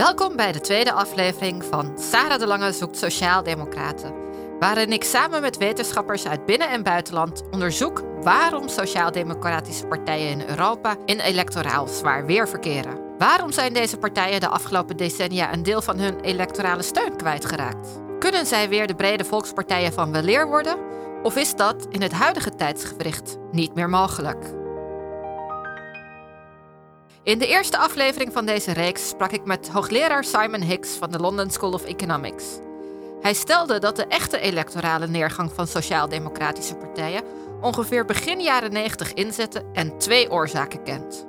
Welkom bij de tweede aflevering van Sarah de Lange zoekt Sociaaldemocraten, waarin ik samen met wetenschappers uit binnen- en buitenland onderzoek waarom sociaal-democratische partijen in Europa in electoraal zwaar weer verkeren. Waarom zijn deze partijen de afgelopen decennia een deel van hun electorale steun kwijtgeraakt? Kunnen zij weer de brede volkspartijen van weleer worden? Of is dat in het huidige tijdsgewricht niet meer mogelijk? In de eerste aflevering van deze reeks sprak ik met hoogleraar Simon Hicks van de London School of Economics. Hij stelde dat de echte electorale neergang van sociaal-democratische partijen ongeveer begin jaren 90 inzette en twee oorzaken kent.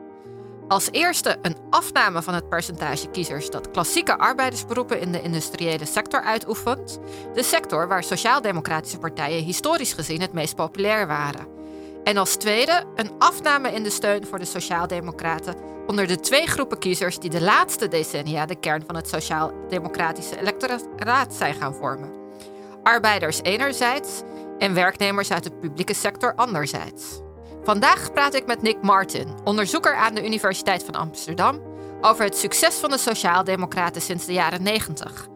Als eerste een afname van het percentage kiezers dat klassieke arbeidersberoepen in de industriële sector uitoefent, de sector waar sociaal-democratische partijen historisch gezien het meest populair waren. En als tweede een afname in de steun voor de sociaaldemocraten onder de twee groepen kiezers die de laatste decennia de kern van het sociaal-democratische electoraat zijn gaan vormen. Arbeiders enerzijds en werknemers uit de publieke sector anderzijds. Vandaag praat ik met Nick Martin, onderzoeker aan de Universiteit van Amsterdam, over het succes van de Sociaaldemocraten sinds de jaren 90.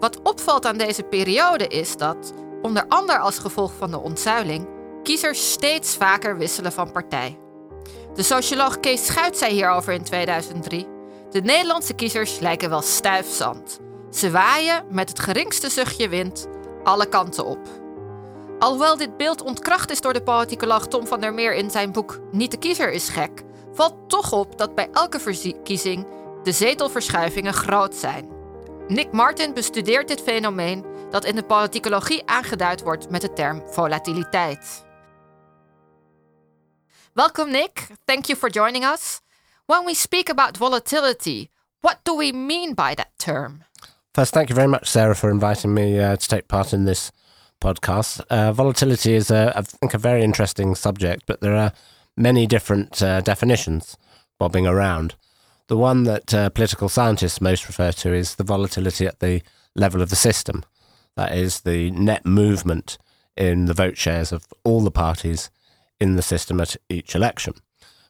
Wat opvalt aan deze periode is dat, onder andere als gevolg van de ontzuiling, kiezers steeds vaker wisselen van partij. De socioloog Kees Schuit zei hierover in 2003: De Nederlandse kiezers lijken wel stuifzand. Ze waaien met het geringste zuchtje wind alle kanten op. Alhoewel dit beeld ontkracht is door de politicoloog Tom van der Meer in zijn boek Niet de kiezer is gek, valt toch op dat bij elke verkiezing de zetelverschuivingen groot zijn. Nick Martin bestudeert dit fenomeen dat in de politicologie aangeduid wordt met de term volatiliteit. Welcome, Nick. Thank you for joining us. When we speak about volatility, what do we mean by that term? First, thank you very much, Sarah, for inviting me uh, to take part in this podcast. Uh, volatility is, a, I think, a very interesting subject, but there are many different uh, definitions bobbing around. The one that uh, political scientists most refer to is the volatility at the level of the system. That is the net movement in the vote shares of all the parties in the system at each election.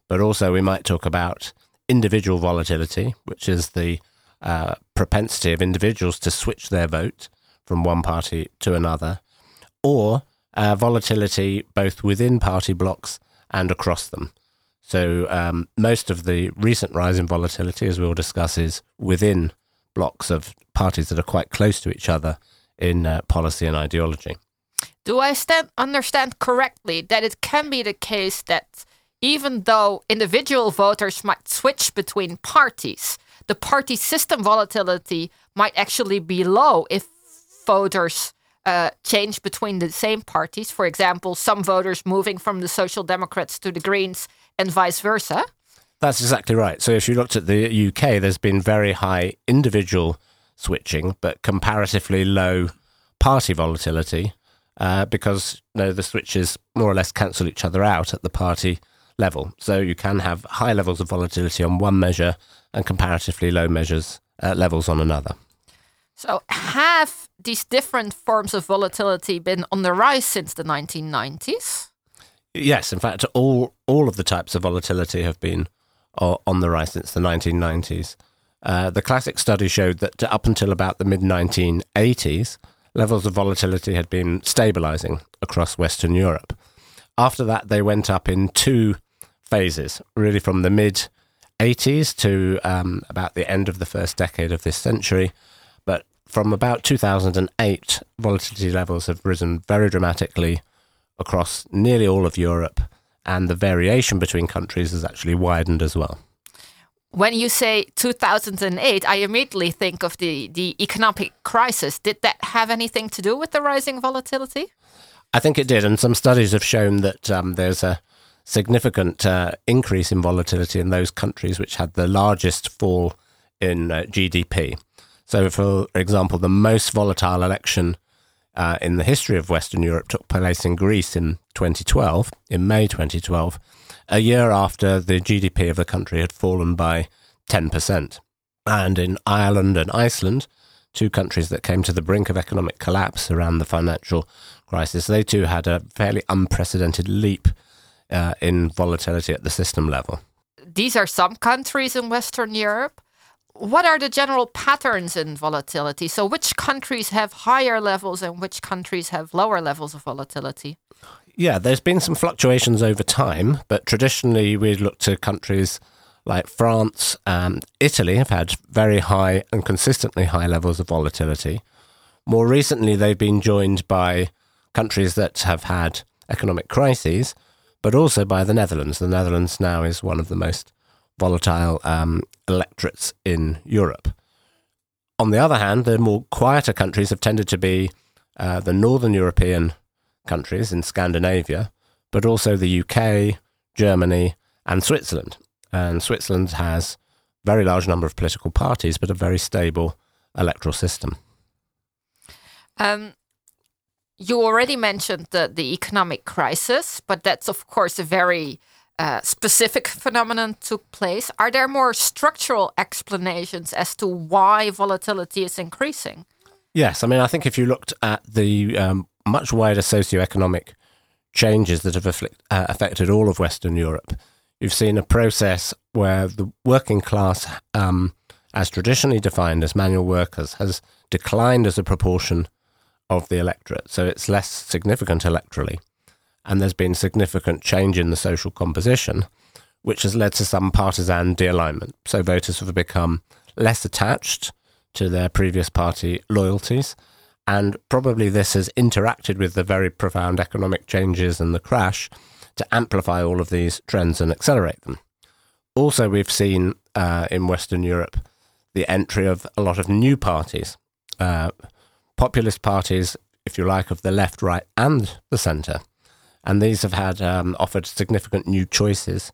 But also, we might talk about individual volatility, which is the uh, propensity of individuals to switch their vote from one party to another, or uh, volatility both within party blocks and across them. So, um, most of the recent rise in volatility, as we'll discuss, is within blocks of parties that are quite close to each other in uh, policy and ideology. Do I stand, understand correctly that it can be the case that even though individual voters might switch between parties, the party system volatility might actually be low if voters uh, change between the same parties? For example, some voters moving from the Social Democrats to the Greens and vice versa? That's exactly right. So if you looked at the UK, there's been very high individual switching, but comparatively low party volatility uh, because you know, the switches more or less cancel each other out at the party level. So you can have high levels of volatility on one measure and comparatively low measures uh, levels on another. So have these different forms of volatility been on the rise since the 1990s? Yes, in fact, all all of the types of volatility have been uh, on the rise since the 1990s. Uh, the classic study showed that up until about the mid 1980s, levels of volatility had been stabilizing across Western Europe. After that, they went up in two phases, really from the mid 80s to um, about the end of the first decade of this century. But from about 2008, volatility levels have risen very dramatically across nearly all of Europe, and the variation between countries has actually widened as well. When you say 2008, I immediately think of the, the economic crisis. Did that have anything to do with the rising volatility? I think it did, and some studies have shown that um, there's a significant uh, increase in volatility in those countries which had the largest fall in uh, GDP. So, for example, the most volatile election uh, in the history of Western Europe took place in Greece in 2012, in May 2012 a year after the GDP of the country had fallen by 10%. And in Ireland and Iceland, two countries that came to the brink of economic collapse around the financial crisis, they too had a fairly unprecedented leap uh, in volatility at the system level. These are some countries in Western Europe. what are the general patterns in volatility? So, which countries have higher levels and which countries have lower levels of volatility? Yeah, there's been some fluctuations over time, but traditionally we'd look to countries like France and Italy have had very high and consistently high levels of volatility. More recently, they've been joined by countries that have had economic crises, but also by the Netherlands. The Netherlands now is one of the most volatile um, electorates in Europe. On the other hand, the more quieter countries have tended to be uh, the northern European countries in Scandinavia, but also the UK, Germany, and Switzerland. And Switzerland has a very large number of political parties, but a very stable electoral system. Um, you already mentioned the, the economic crisis, but that's of course a very uh, specific phenomenon took place. Are there more structural explanations as to why volatility is increasing? Yes, I mean, I think if you looked at the um, much wider socioeconomic changes that have afflict, uh, affected all of Western Europe, you've seen a process where the working class, um, as traditionally defined as manual workers, has declined as a proportion of the electorate. So it's less significant electorally. And there's been significant change in the social composition, which has led to some partisan de alignment. So voters have become less attached to their previous party loyalties. And probably this has interacted with the very profound economic changes and the crash to amplify all of these trends and accelerate them. Also, we've seen uh, in Western Europe the entry of a lot of new parties. Uh, populist parties, if you like, of the left, right, and the centre. And these have had um, offered significant new choices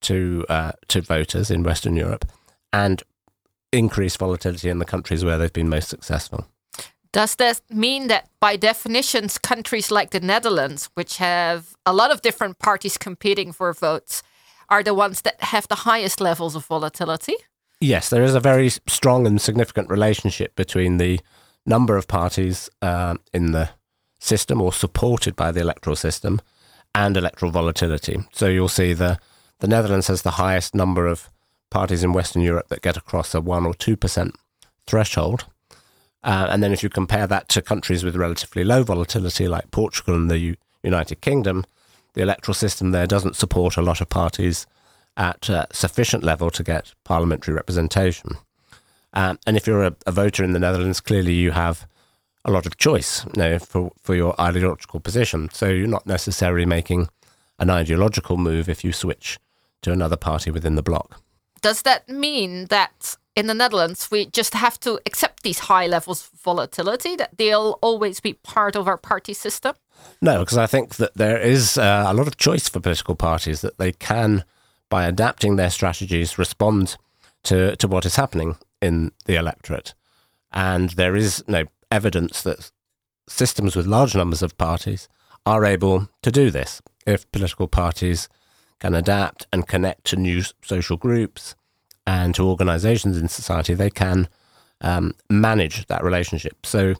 to uh, to voters in Western Europe and increased volatility in the countries where they've been most successful. Does that mean that, by definitions, countries like the Netherlands, which have a lot of different parties competing for votes, are the ones that have the highest levels of volatility? Yes, there is a very strong and significant relationship between the number of parties uh, in the system or supported by the electoral system and electoral volatility. So you'll see the the Netherlands has the highest number of parties in Western Europe that get across a one or two percent threshold. Uh, and then if you compare that to countries with relatively low volatility like Portugal and the U- United Kingdom, the electoral system there doesn't support a lot of parties at uh, sufficient level to get parliamentary representation. Um, and if you're a, a, voter in the Netherlands, clearly you have a lot of choice you know, for, for your ideological position. So you're not necessarily making an ideological move if you switch to another party within the bloc. Does that mean that in the Netherlands we just have to accept these high levels of volatility, that they'll always be part of our party system? No, because I think that there is uh, a lot of choice for political parties that they can, by adapting their strategies, respond to, to what is happening in the electorate. And there is no evidence that systems with large numbers of parties are able to do this. If political parties can adapt and connect to new social groups and to organizations in society, they can um, manage that relationship. So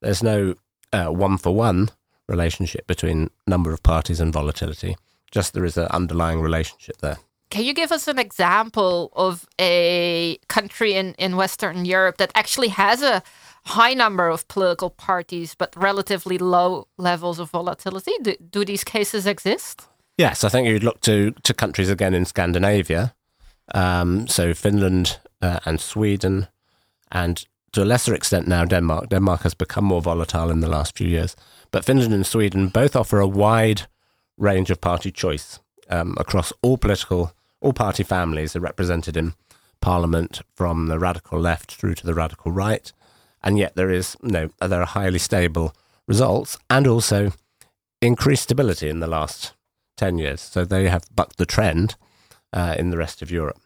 there's no one for one relationship between number of parties and volatility. Just there is an underlying relationship there. Can you give us an example of a country in, in Western Europe that actually has a high number of political parties but relatively low levels of volatility? Do, do these cases exist? Yes, I think you'd look to, to countries again in Scandinavia. Um, so Finland uh, and Sweden, and to a lesser extent now Denmark. Denmark has become more volatile in the last few years. But Finland and Sweden both offer a wide range of party choice um, across all political, all party families are represented in parliament from the radical left through to the radical right. And yet there is, you know, there are highly stable results and also increased stability in the last 10 years. So they have bucked the trend uh, in the rest of Europe.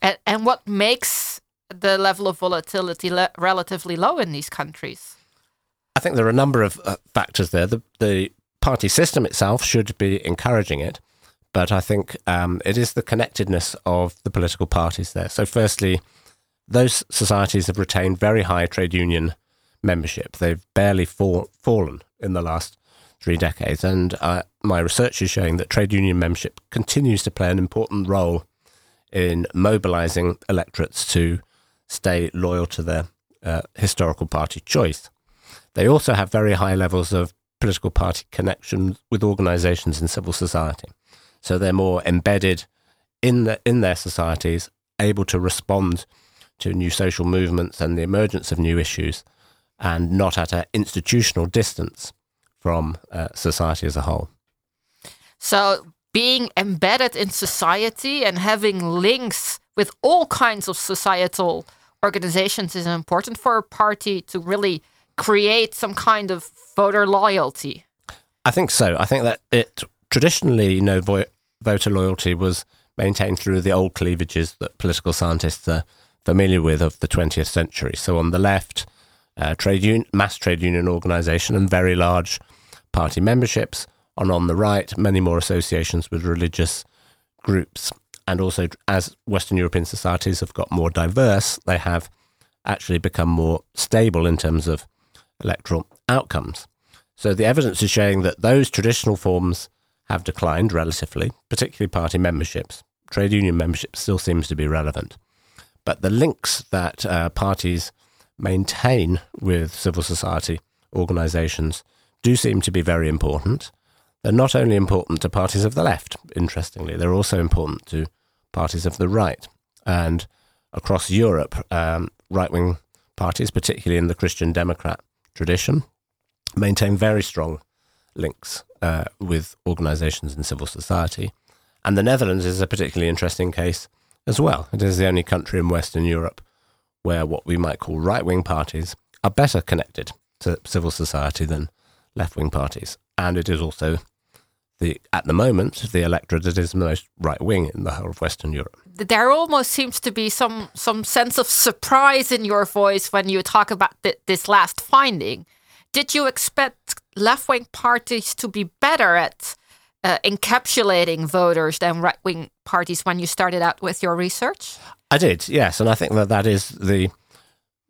And, and what makes the level of volatility le- relatively low in these countries? I think there are a number of uh, factors there. The, the party system itself should be encouraging it, but I think um, it is the connectedness of the political parties there. So, firstly, those societies have retained very high trade union membership. They've barely fall, fallen in the last three decades. And uh, my research is showing that trade union membership continues to play an important role in mobilizing electorates to stay loyal to their uh, historical party choice. They also have very high levels of political party connections with organizations in civil society. So they're more embedded in, the, in their societies, able to respond to new social movements and the emergence of new issues, and not at an institutional distance from uh, society as a whole. So, being embedded in society and having links with all kinds of societal organizations is important for a party to really create some kind of voter loyalty. I think so. I think that it traditionally, you know, vo- voter loyalty was maintained through the old cleavages that political scientists are familiar with of the 20th century. So on the left, uh, trade un- mass trade union organisation and very large party memberships, and on the right, many more associations with religious groups. And also, as Western European societies have got more diverse, they have actually become more stable in terms of electoral outcomes. So the evidence is showing that those traditional forms have declined relatively, particularly party memberships. Trade union membership still seems to be relevant. But the links that uh, parties maintain with civil society organisations do seem to be very important. They're not only important to parties of the left, interestingly, they're also important to parties of the right. And across Europe, um, right wing parties, particularly in the Christian Democrat tradition, maintain very strong links uh, with organisations in civil society. And the Netherlands is a particularly interesting case as well. It is the only country in Western Europe where what we might call right wing parties are better connected to civil society than left wing parties. And it is also the at the moment the electorate that is most right wing in the whole of Western Europe. There almost seems to be some some sense of surprise in your voice when you talk about th this last finding. Did you expect left wing parties to be better at uh, encapsulating voters than right wing parties when you started out with your research? I did, yes, and I think that that is the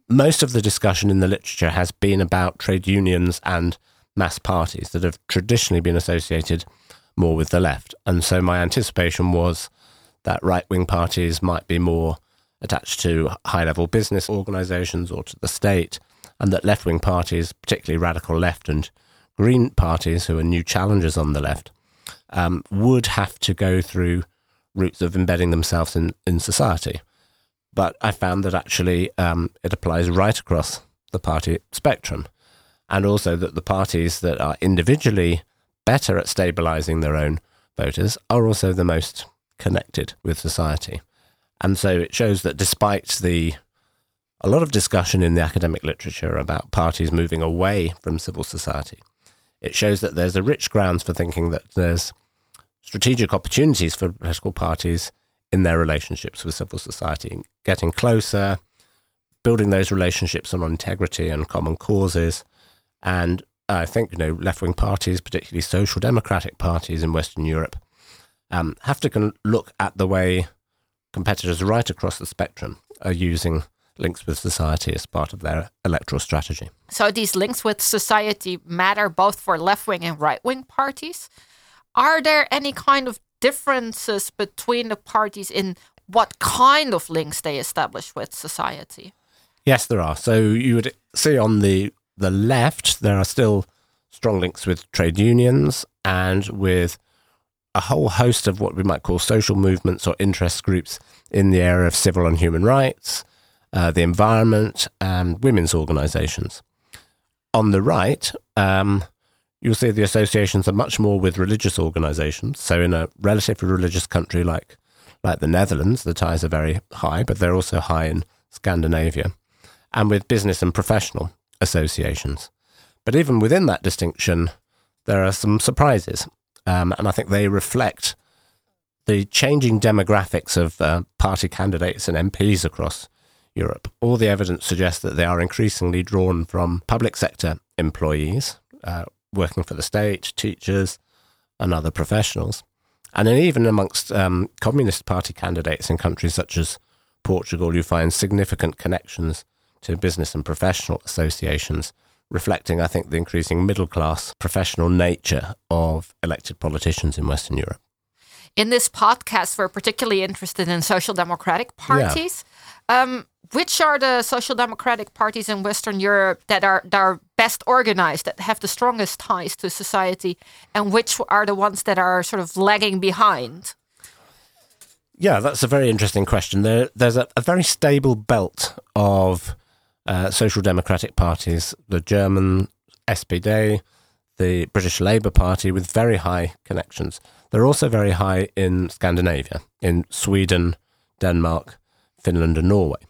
most of the discussion in the literature has been about trade unions and mass parties that have traditionally been associated more with the left. And so my anticipation was that right wing parties might be more attached to high level business organizations or to the state, and that left wing parties, particularly radical left and green parties, who are new challengers on the left, um, would have to go through routes of embedding themselves in, in society. But I found that actually um, it applies right across the party spectrum and also that the parties that are individually better at stabilizing their own voters are also the most connected with society. And so it shows that despite the a lot of discussion in the academic literature about parties moving away from civil society, it shows that there's a rich grounds for thinking that there's strategic opportunities for political parties in their relationships with civil society, getting closer, building those relationships on integrity and common causes, and I think you know left wing parties, particularly social democratic parties in Western Europe, um, have to con- look at the way competitors right across the spectrum are using links with society as part of their electoral strategy. So these links with society matter both for left wing and right wing parties. Are there any kind of differences between the parties in what kind of links they establish with society? Yes, there are. So you would see on the the left, there are still strong links with trade unions and with a whole host of what we might call social movements or interest groups in the area of civil and human rights, uh, the environment, and women's organizations. On the right, um, you'll see the associations are much more with religious organizations. So, in a relatively religious country like, like the Netherlands, the ties are very high, but they're also high in Scandinavia, and with business and professional associations. But even within that distinction, there are some surprises. Um, and I think they reflect the changing demographics of uh, party candidates and MPs across Europe. All the evidence suggests that they are increasingly drawn from public sector employees uh, working for the state, teachers, and other professionals. And then, even amongst um, Communist Party candidates in countries such as Portugal, you find significant connections to business and professional associations, reflecting, I think, the increasing middle class professional nature of elected politicians in Western Europe. In this podcast, we're particularly interested in social democratic parties. Um, which are the social democratic parties in Western Europe that are that are best organized, that have the strongest ties to society, and which are the ones that are sort of lagging behind? Yeah, that's a very interesting question. There, there's a, a very stable belt of uh, social democratic parties: the German SPD, the British Labour Party, with very high connections. They're also very high in Scandinavia, in Sweden, Denmark, Finland, and Norway.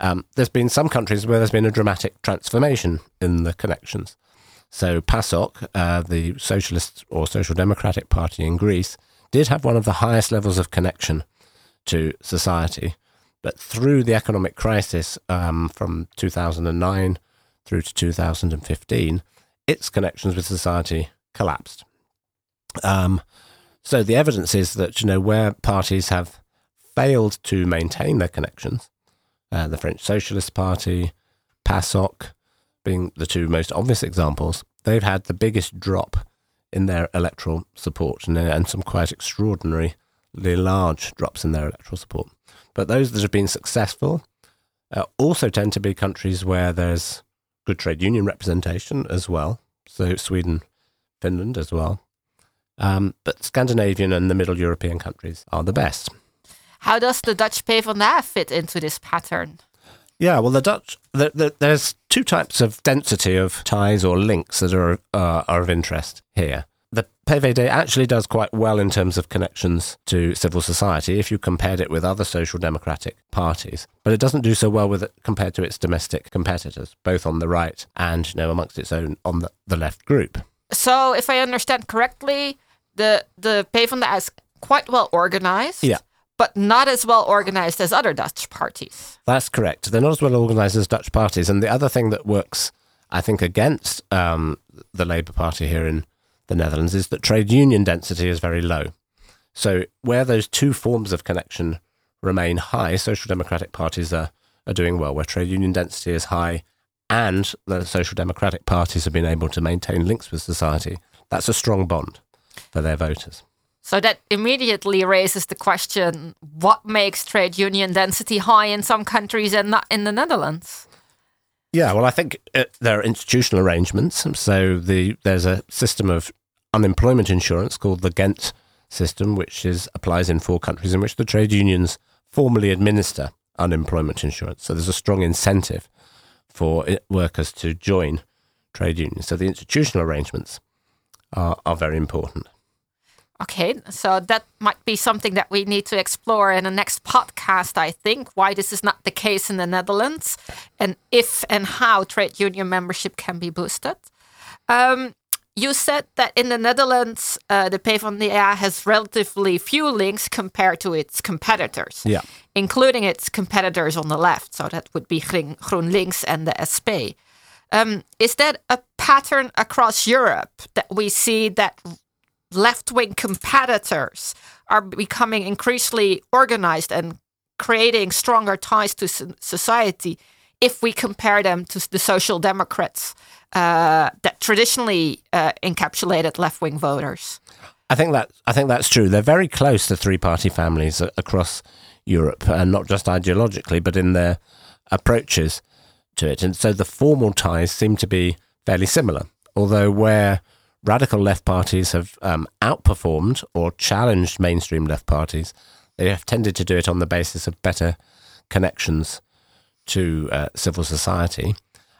Um, there's been some countries where there's been a dramatic transformation in the connections. So PASOK, uh, the Socialist or Social Democratic Party in Greece, did have one of the highest levels of connection to society. But through the economic crisis um, from 2009 through to 2015, its connections with society collapsed. Um, so the evidence is that you know where parties have failed to maintain their connections, uh, the French Socialist Party, PASOK being the two most obvious examples, they've had the biggest drop in their electoral support and, uh, and some quite extraordinarily large drops in their electoral support. But those that have been successful uh, also tend to be countries where there's good trade union representation as well. So Sweden, Finland as well. Um, but Scandinavian and the Middle European countries are the best. How does the Dutch PvdA fit into this pattern? Yeah, well, the Dutch, the, the, there's two types of density of ties or links that are uh, are of interest here. The PVD actually does quite well in terms of connections to civil society if you compared it with other social democratic parties, but it doesn't do so well with it compared to its domestic competitors, both on the right and you know amongst its own on the, the left group. So, if I understand correctly, the the pave PvdA is quite well organized. Yeah but not as well organized as other Dutch parties. That's correct. They're not as well organized as Dutch parties. And the other thing that works, I think, against um, the Labour Party here in the Netherlands is that trade union density is very low. So, where those two forms of connection remain high, social democratic parties are, are doing well. Where trade union density is high and the social democratic parties have been able to maintain links with society, that's a strong bond for their voters. So that immediately raises the question what makes trade union density high in some countries and not in the Netherlands? Yeah, well, I think uh, there are institutional arrangements. So the there's a system of unemployment insurance called the Ghent system, which is applies in four countries in which the trade unions formally administer unemployment insurance. So there's a strong incentive for workers to join trade unions. So the institutional arrangements are, are very important. Okay, so that might be something that we need to explore in the next podcast, I think, why this is not the case in the Netherlands and if and how trade union membership can be boosted. Um, you said that in the Netherlands, uh, the PvdA has relatively few links compared to its competitors, yeah. including its competitors on the left. So that would be GroenLinks and the SP. Um, is that a pattern across Europe that we see that left wing competitors are becoming increasingly organized and creating stronger ties to society if we compare them to the social democrats uh, that traditionally uh, encapsulated left wing voters. I think that I think that's true. They're very close to three party families across Europe, and not just ideologically, but in their approaches to it. And so the formal ties seem to be fairly similar. Although where radical left parties have um, outperformed or challenged mainstream left parties. They have tended to do it on the basis of better connections to uh, civil society.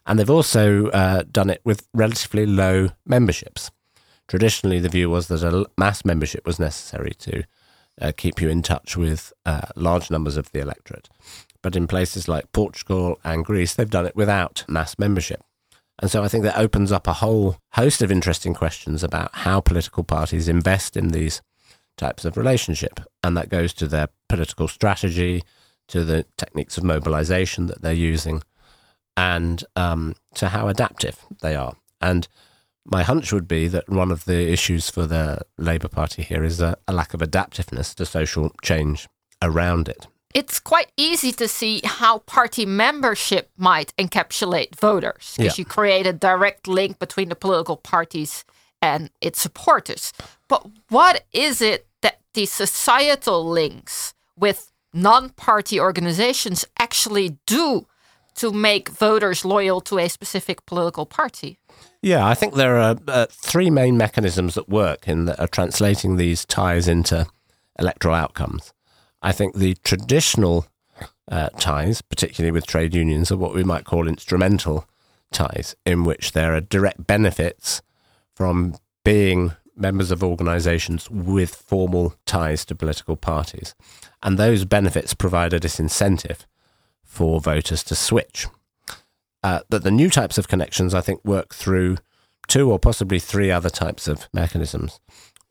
And they've also uh, done it with relatively low memberships. Traditionally, the view was that a mass membership was necessary to uh, keep you in touch with uh, large numbers of the electorate. But in places like Portugal and Greece, they've done it without mass membership. And so I think that opens up a whole host of interesting questions about how political parties invest in these types of relationship. And that goes to their political strategy, to the techniques of mobilization that they're using, and um, to how adaptive they are. And my hunch would be that one of the issues for the Labour Party here is a, a lack of adaptiveness to social change around it it's quite easy to see how party membership might encapsulate voters because yeah. you create a direct link between the political parties and its supporters. But what is it that the societal links with non party organizations actually do to make voters loyal to a specific political party? Yeah, I think there are uh, three main mechanisms that work in the, uh, translating these ties into electoral outcomes. I think the traditional uh, ties, particularly with trade unions, are what we might call instrumental ties, in which there are direct benefits from being members of organisations with formal ties to political parties. And those benefits provide a disincentive for voters to switch. Uh, but the new types of connections, I think, work through two or possibly three other types of mechanisms.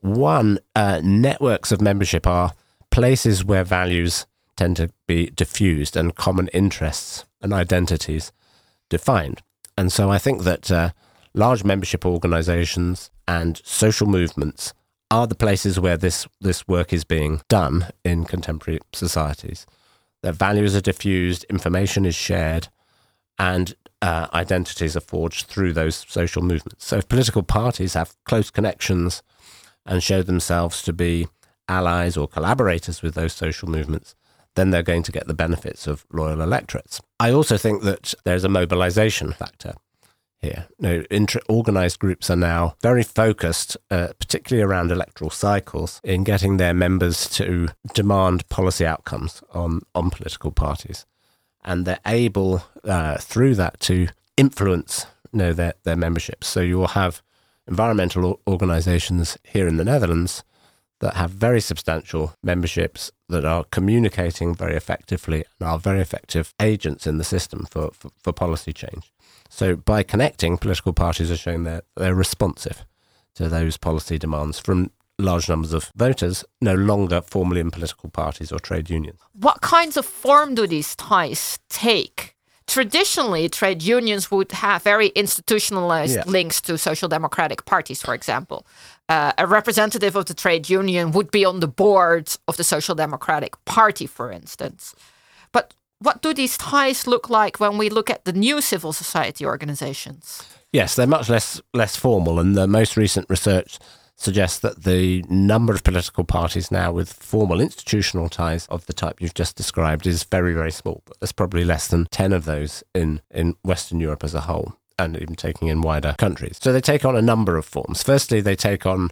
One, uh, networks of membership are places where values tend to be diffused and common interests and identities defined. And so I think that uh, large membership organizations and social movements are the places where this, this work is being done in contemporary societies. Their values are diffused, information is shared, and uh, identities are forged through those social movements. So if political parties have close connections and show themselves to be allies or collaborators with those social movements, then they're going to get the benefits of loyal electorates. I also think that there's a mobilization factor here. No, inter- organized groups are now very focused, uh, particularly around electoral cycles, in getting their members to demand policy outcomes on, on political parties. And they're able, uh, through that, to influence you know, their, their memberships. So you will have environmental organizations here in the Netherlands that have very substantial memberships that are communicating very effectively and are very effective agents in the system for, for, for policy change. So by connecting, political parties are showing that they're responsive to those policy demands from large numbers of voters, no longer formally in political parties or trade unions. What kinds of form do these ties take? Traditionally, trade unions would have very institutionalized yeah. links to social democratic parties, for example. Uh, a representative of the trade union would be on the board of the Social Democratic Party, for instance. But what do these ties look like when we look at the new civil society organizations? Yes, they're much less less formal, and the most recent research suggests that the number of political parties now with formal institutional ties of the type you've just described is very, very small. There's probably less than 10 of those in, in Western Europe as a whole, and even taking in wider countries. So they take on a number of forms. Firstly, they take on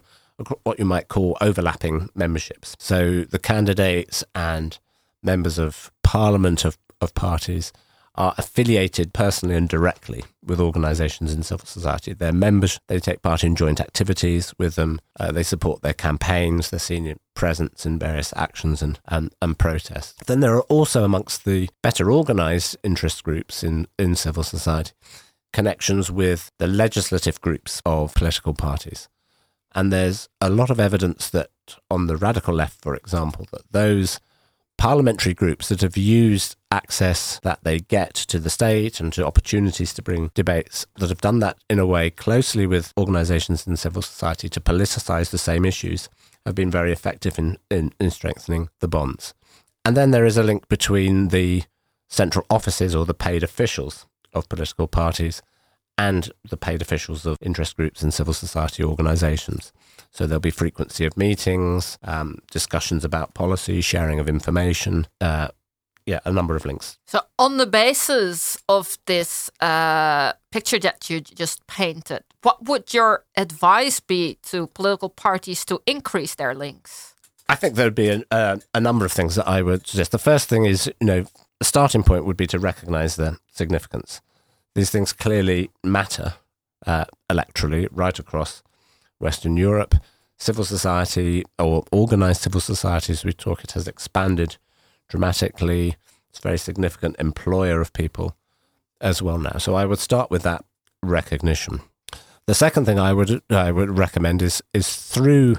what you might call overlapping memberships. So the candidates and members of parliament of, of parties are affiliated personally and directly with organizations in civil society. They're members, they take part in joint activities with them, uh, they support their campaigns, their senior presence in various actions and, and, and protests. Then there are also amongst the better organized interest groups in, in civil society connections with the legislative groups of political parties. And there's a lot of evidence that on the radical left, for example, that those parliamentary groups that have used access that they get to the state and to opportunities to bring debates that have done that in a way closely with organizations in civil society to politicize the same issues have been very effective in, in, in strengthening the bonds. And then there is a link between the central offices or the paid officials of political parties and the paid officials of interest groups and civil society organizations. So there'll be frequency of meetings, um, discussions about policy, sharing of information. Uh, yeah, a number of links. So, on the basis of this uh, picture that you just painted, what would your advice be to political parties to increase their links? I think there'd be a, uh, a number of things that I would suggest. The first thing is, you know, the starting point would be to recognize the significance. These things clearly matter uh, electorally right across Western Europe, civil society or organized civil society, as we talk, it has expanded dramatically. It's a very significant employer of people as well now. So I would start with that recognition. The second thing I would I would recommend is is through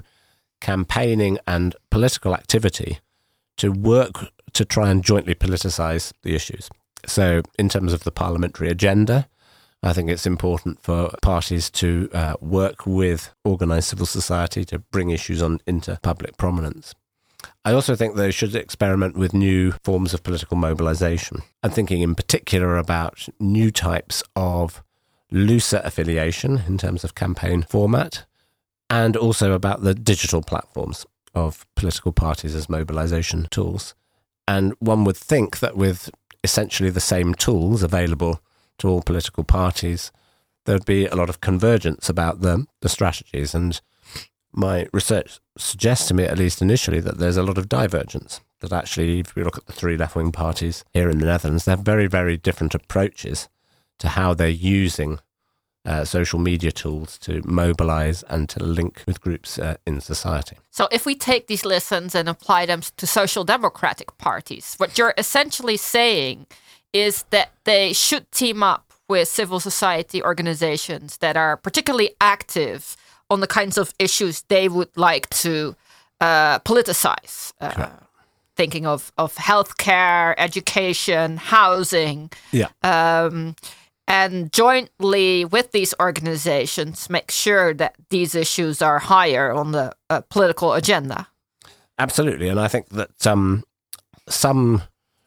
campaigning and political activity to work to try and jointly politicize the issues. So in terms of the parliamentary agenda, I think it's important for parties to uh, work with organised civil society to bring issues on into public prominence. I also think they should experiment with new forms of political mobilization. I'm thinking in particular about new types of looser affiliation in terms of campaign format, and also about the digital platforms of political parties as mobilization tools. And one would think that with essentially the same tools available to all political parties, there'd be a lot of convergence about the, the strategies. And my research suggests to me, at least initially, that there's a lot of divergence. That actually, if we look at the three left wing parties here in the Netherlands, they have very, very different approaches to how they're using uh, social media tools to mobilize and to link with groups uh, in society. So, if we take these lessons and apply them to social democratic parties, what you're essentially saying is that they should team up with civil society organizations that are particularly active on the kinds of issues they would like to uh, politicize. Uh, thinking of, of healthcare, education, housing. Yeah. Um, and jointly with these organizations make sure that these issues are higher on the uh, political agenda. Absolutely, and I think that um, some,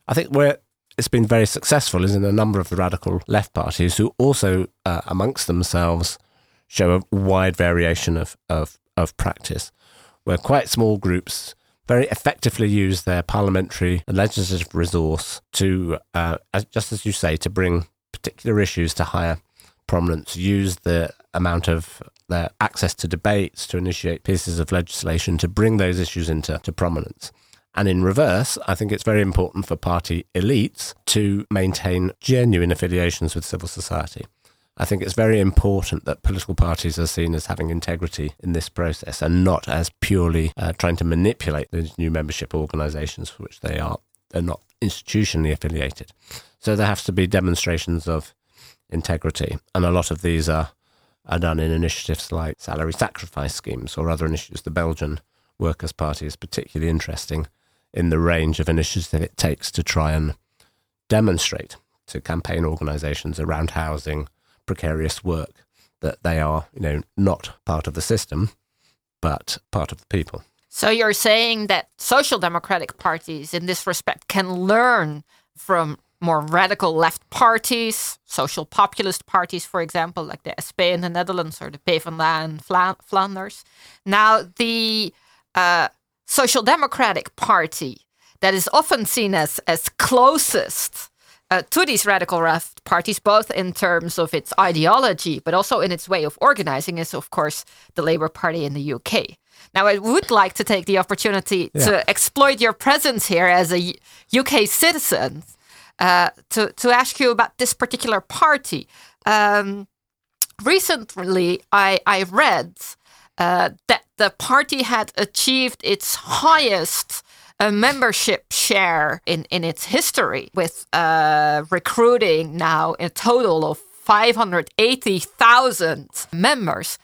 I think where it's been very successful is in a number of the radical left parties who also, uh, amongst themselves, show a wide variation of, of, of practice, where quite small groups very effectively use their parliamentary and legislative resource to, uh, just as you say, to bring particular issues to higher prominence, use the amount of their access to debates to initiate pieces of legislation to bring those issues into to prominence. And in reverse, I think it's very important for party elites to maintain genuine affiliations with civil society. I think it's very important that political parties are seen as having integrity in this process and not as purely uh, trying to manipulate those new membership organisations for which they are. They're not institutionally affiliated. So there has to be demonstrations of integrity, and a lot of these are are done in initiatives like salary sacrifice schemes or other initiatives. The Belgian Workers' Party is particularly interesting in the range of initiatives that it takes to try and demonstrate to campaign organisations around housing, precarious work, that they are, you know, not part of the system, but part of the people. So you're saying that social democratic parties in this respect can learn from more radical left parties, social populist parties, for example, like the SP in the Netherlands or the PvdA in Flanders. Now, the uh, Social Democratic Party, that is often seen as, as closest uh, to these radical left parties, both in terms of its ideology, but also in its way of organizing, is of course the Labour Party in the UK. Now, I would like to take the opportunity yeah. to exploit your presence here as a UK citizen uh, to to ask you about this particular party. Um, recently, I I read uh, that the party had achieved its highest uh, membership share in in its history, with uh, recruiting now a total of five hundred eighty thousand members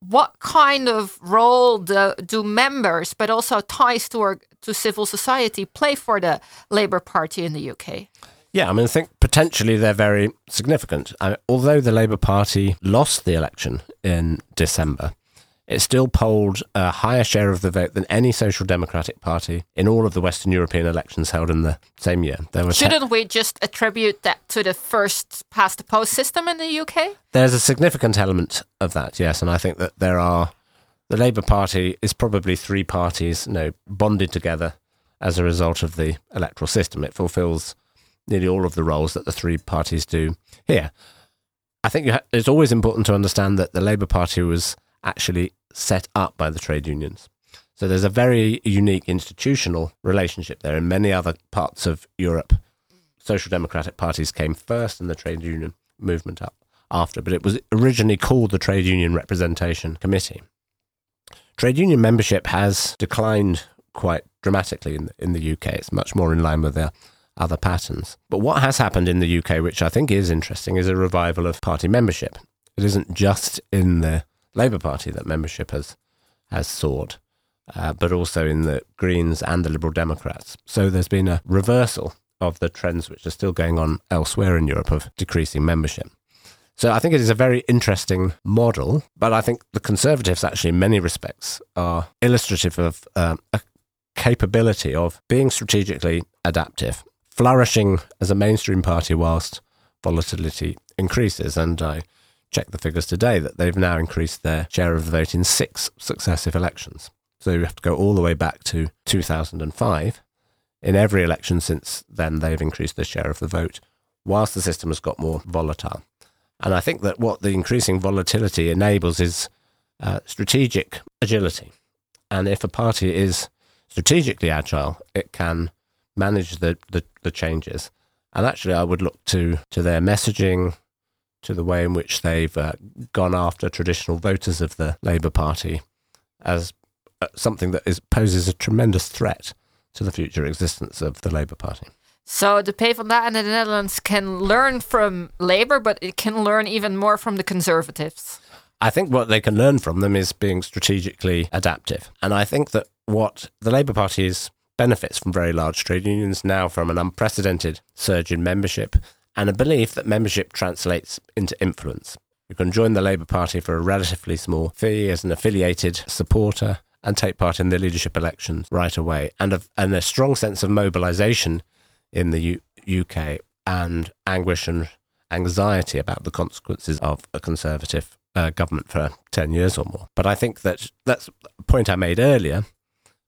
what kind of role do, do members, but also ties to, our, to civil society, play for the Labour Party in the UK? Yeah, I mean, I think potentially they're very significant. I, although the Labour Party lost the election in December, it still polled a higher share of the vote than any social democratic party in all of the Western European elections held in the same year. Shouldn't we just attribute that to the first past the post system in the UK? There's a significant element of that, yes, and I think that there are the Labour Party is probably three parties, you know, bonded together as a result of the electoral system. It fulfills nearly all of the roles that the three parties do here. I think ha- it's always important to understand that the Labour Party was actually set up by the trade unions. So there's a very unique institutional relationship there. In many other parts of Europe, social democratic parties came first and the trade union movement up after, but it was originally called the Trade Union Representation Committee. Trade union membership has declined quite dramatically in, in the UK. It's much more in line with their other patterns. But what has happened in the UK, which I think is interesting, is a revival of party membership. It isn't just in the Labour Party that membership has has soared, uh, but also in the Greens and the Liberal Democrats. So there's been a reversal of the trends which are still going on elsewhere in Europe of decreasing membership. So I think it is a very interesting model, but I think the Conservatives actually, in many respects, are illustrative of uh, a capability of being strategically adaptive, flourishing as a mainstream party whilst volatility increases. And I check the figures today that they've now increased their share of the vote in six successive elections. So you have to go all the way back to 2005 in every election since then, they've increased their share of the vote, whilst the system has got more volatile. And I think that what the increasing volatility enables is uh, strategic agility. And if a party is strategically agile, it can manage the, the, the changes. And actually, I would look to, to their messaging, to the way in which they've uh, gone after traditional voters of the Labour Party as uh, something that is, poses a tremendous threat to the future existence of the Labour Party. So the PvdA in the Netherlands can learn from Labour, but it can learn even more from the Conservatives. I think what they can learn from them is being strategically adaptive. And I think that what the Labour Party is benefits from very large trade unions now from an unprecedented surge in membership and a belief that membership translates into influence. You can join the Labour Party for a relatively small fee as an affiliated supporter and take part in the leadership elections right away, and a, and a strong sense of mobilisation in the U- UK and anguish and anxiety about the consequences of a conservative uh, government for 10 years or more. But I think that that's a point I made earlier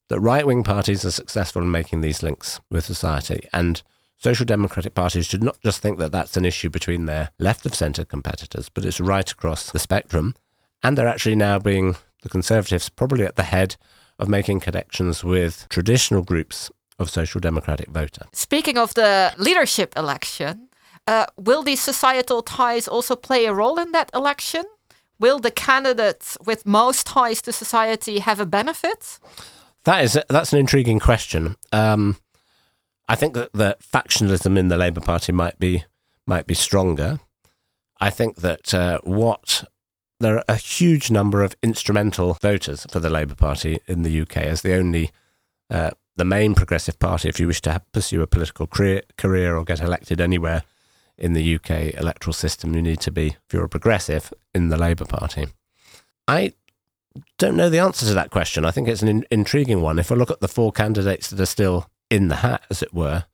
that right wing parties are successful in making these links with society. And social democratic parties should not just think that that's an issue between their left of centre competitors, but it's right across the spectrum. And they're actually now being, the Conservatives, probably at the head of making connections with traditional groups of social democratic voter. Speaking of the leadership election, uh, will these societal ties also play a role in that election? Will the candidates with most ties to society have a benefit? That is that's an intriguing question. Um, I think that the factionalism in the Labour Party might be might be stronger. I think that uh, what there are a huge number of instrumental voters for the Labour Party in the UK as the only uh, the main progressive party if you wish to have, pursue a political career, career or get elected anywhere in the UK electoral system. You need to be if you're a progressive in the Labour Party. I don't know the answer to that question. I think it's an in- intriguing one. If I look at the four candidates that are still in the hat, as it were,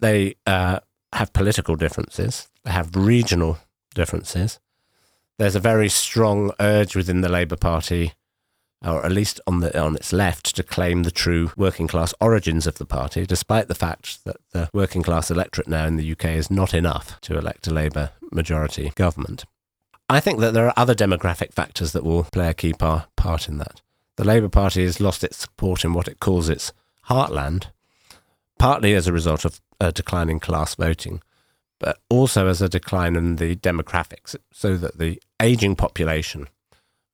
they uh, have political differences, they have regional differences. There's a very strong urge within the Labour Party, or at least on the on its left, to claim the true working class origins of the party, despite the fact that the working class electorate now in the UK is not enough to elect a Labour majority government. I think that there are other demographic factors that will play a key par- part in that. The Labour Party has lost its support in what it calls its heartland, partly as a result of a decline in class voting, but also as a decline in the demographics, so that the ageing population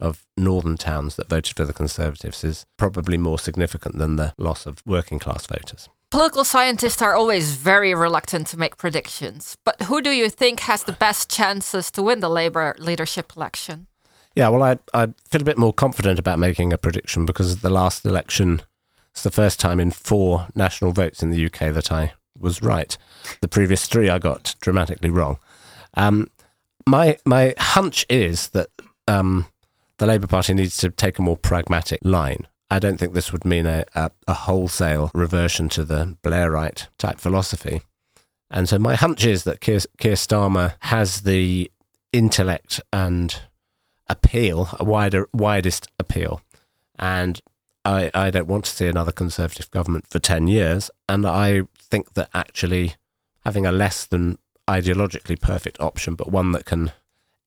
of northern towns that voted for the Conservatives is probably more significant than the loss of working class voters. Political scientists are always very reluctant to make predictions, but who do you think has the best chances to win the Labour leadership election? Yeah, well, I, I feel a bit more confident about making a prediction because the last election is the first time in four national votes in the UK that I was right. The previous three I got dramatically wrong. Um, my my hunch is that um, the Labour Party needs to take a more pragmatic line. I don't think this would mean a, a, a wholesale reversion to the Blairite type philosophy. And so my hunch is that Keir, Keir Starmer has the intellect and appeal, a wider, widest appeal. And I, I don't want to see another Conservative government for 10 years. And I think that actually having a less than ideologically perfect option, but one that can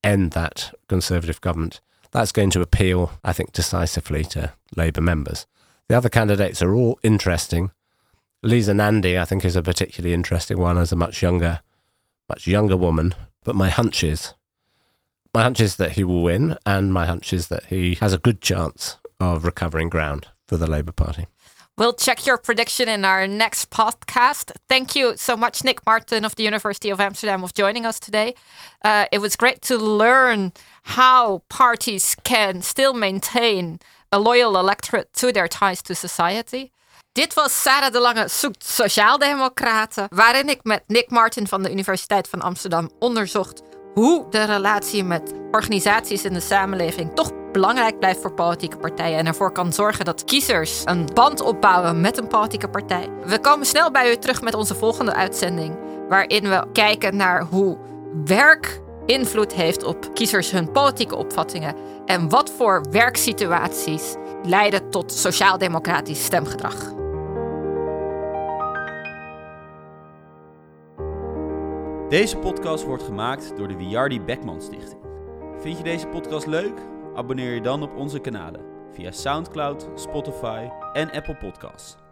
end that Conservative government, that's going to appeal, I think, decisively to Labour members. The other candidates are all interesting. Lisa Nandy, I think, is a particularly interesting one as a much younger, much younger woman. But my hunch is, my hunch is that he will win, and my hunch is that he has a good chance of recovering ground for the Labour Party. We'll check your prediction in our next podcast. Thank you so much, Nick Martin of the University of Amsterdam, of joining us today. Uh, it was great to learn how parties can still maintain a loyal electorate to their ties to society. Dit was Sarah de Lange zoekt Sociaaldemocraten, waarin ik met Nick Martin van de Universiteit van Amsterdam onderzocht hoe de relatie met organisaties in de samenleving toch belangrijk blijft voor politieke partijen en ervoor kan zorgen dat kiezers een band opbouwen met een politieke partij. We komen snel bij u terug met onze volgende uitzending, waarin we kijken naar hoe werk invloed heeft op kiezers hun politieke opvattingen en wat voor werksituaties leiden tot sociaal-democratisch stemgedrag. Deze podcast wordt gemaakt door de Wiardi Beckman Stichting. Vind je deze podcast leuk? Abonneer je dan op onze kanalen via SoundCloud, Spotify en Apple Podcasts.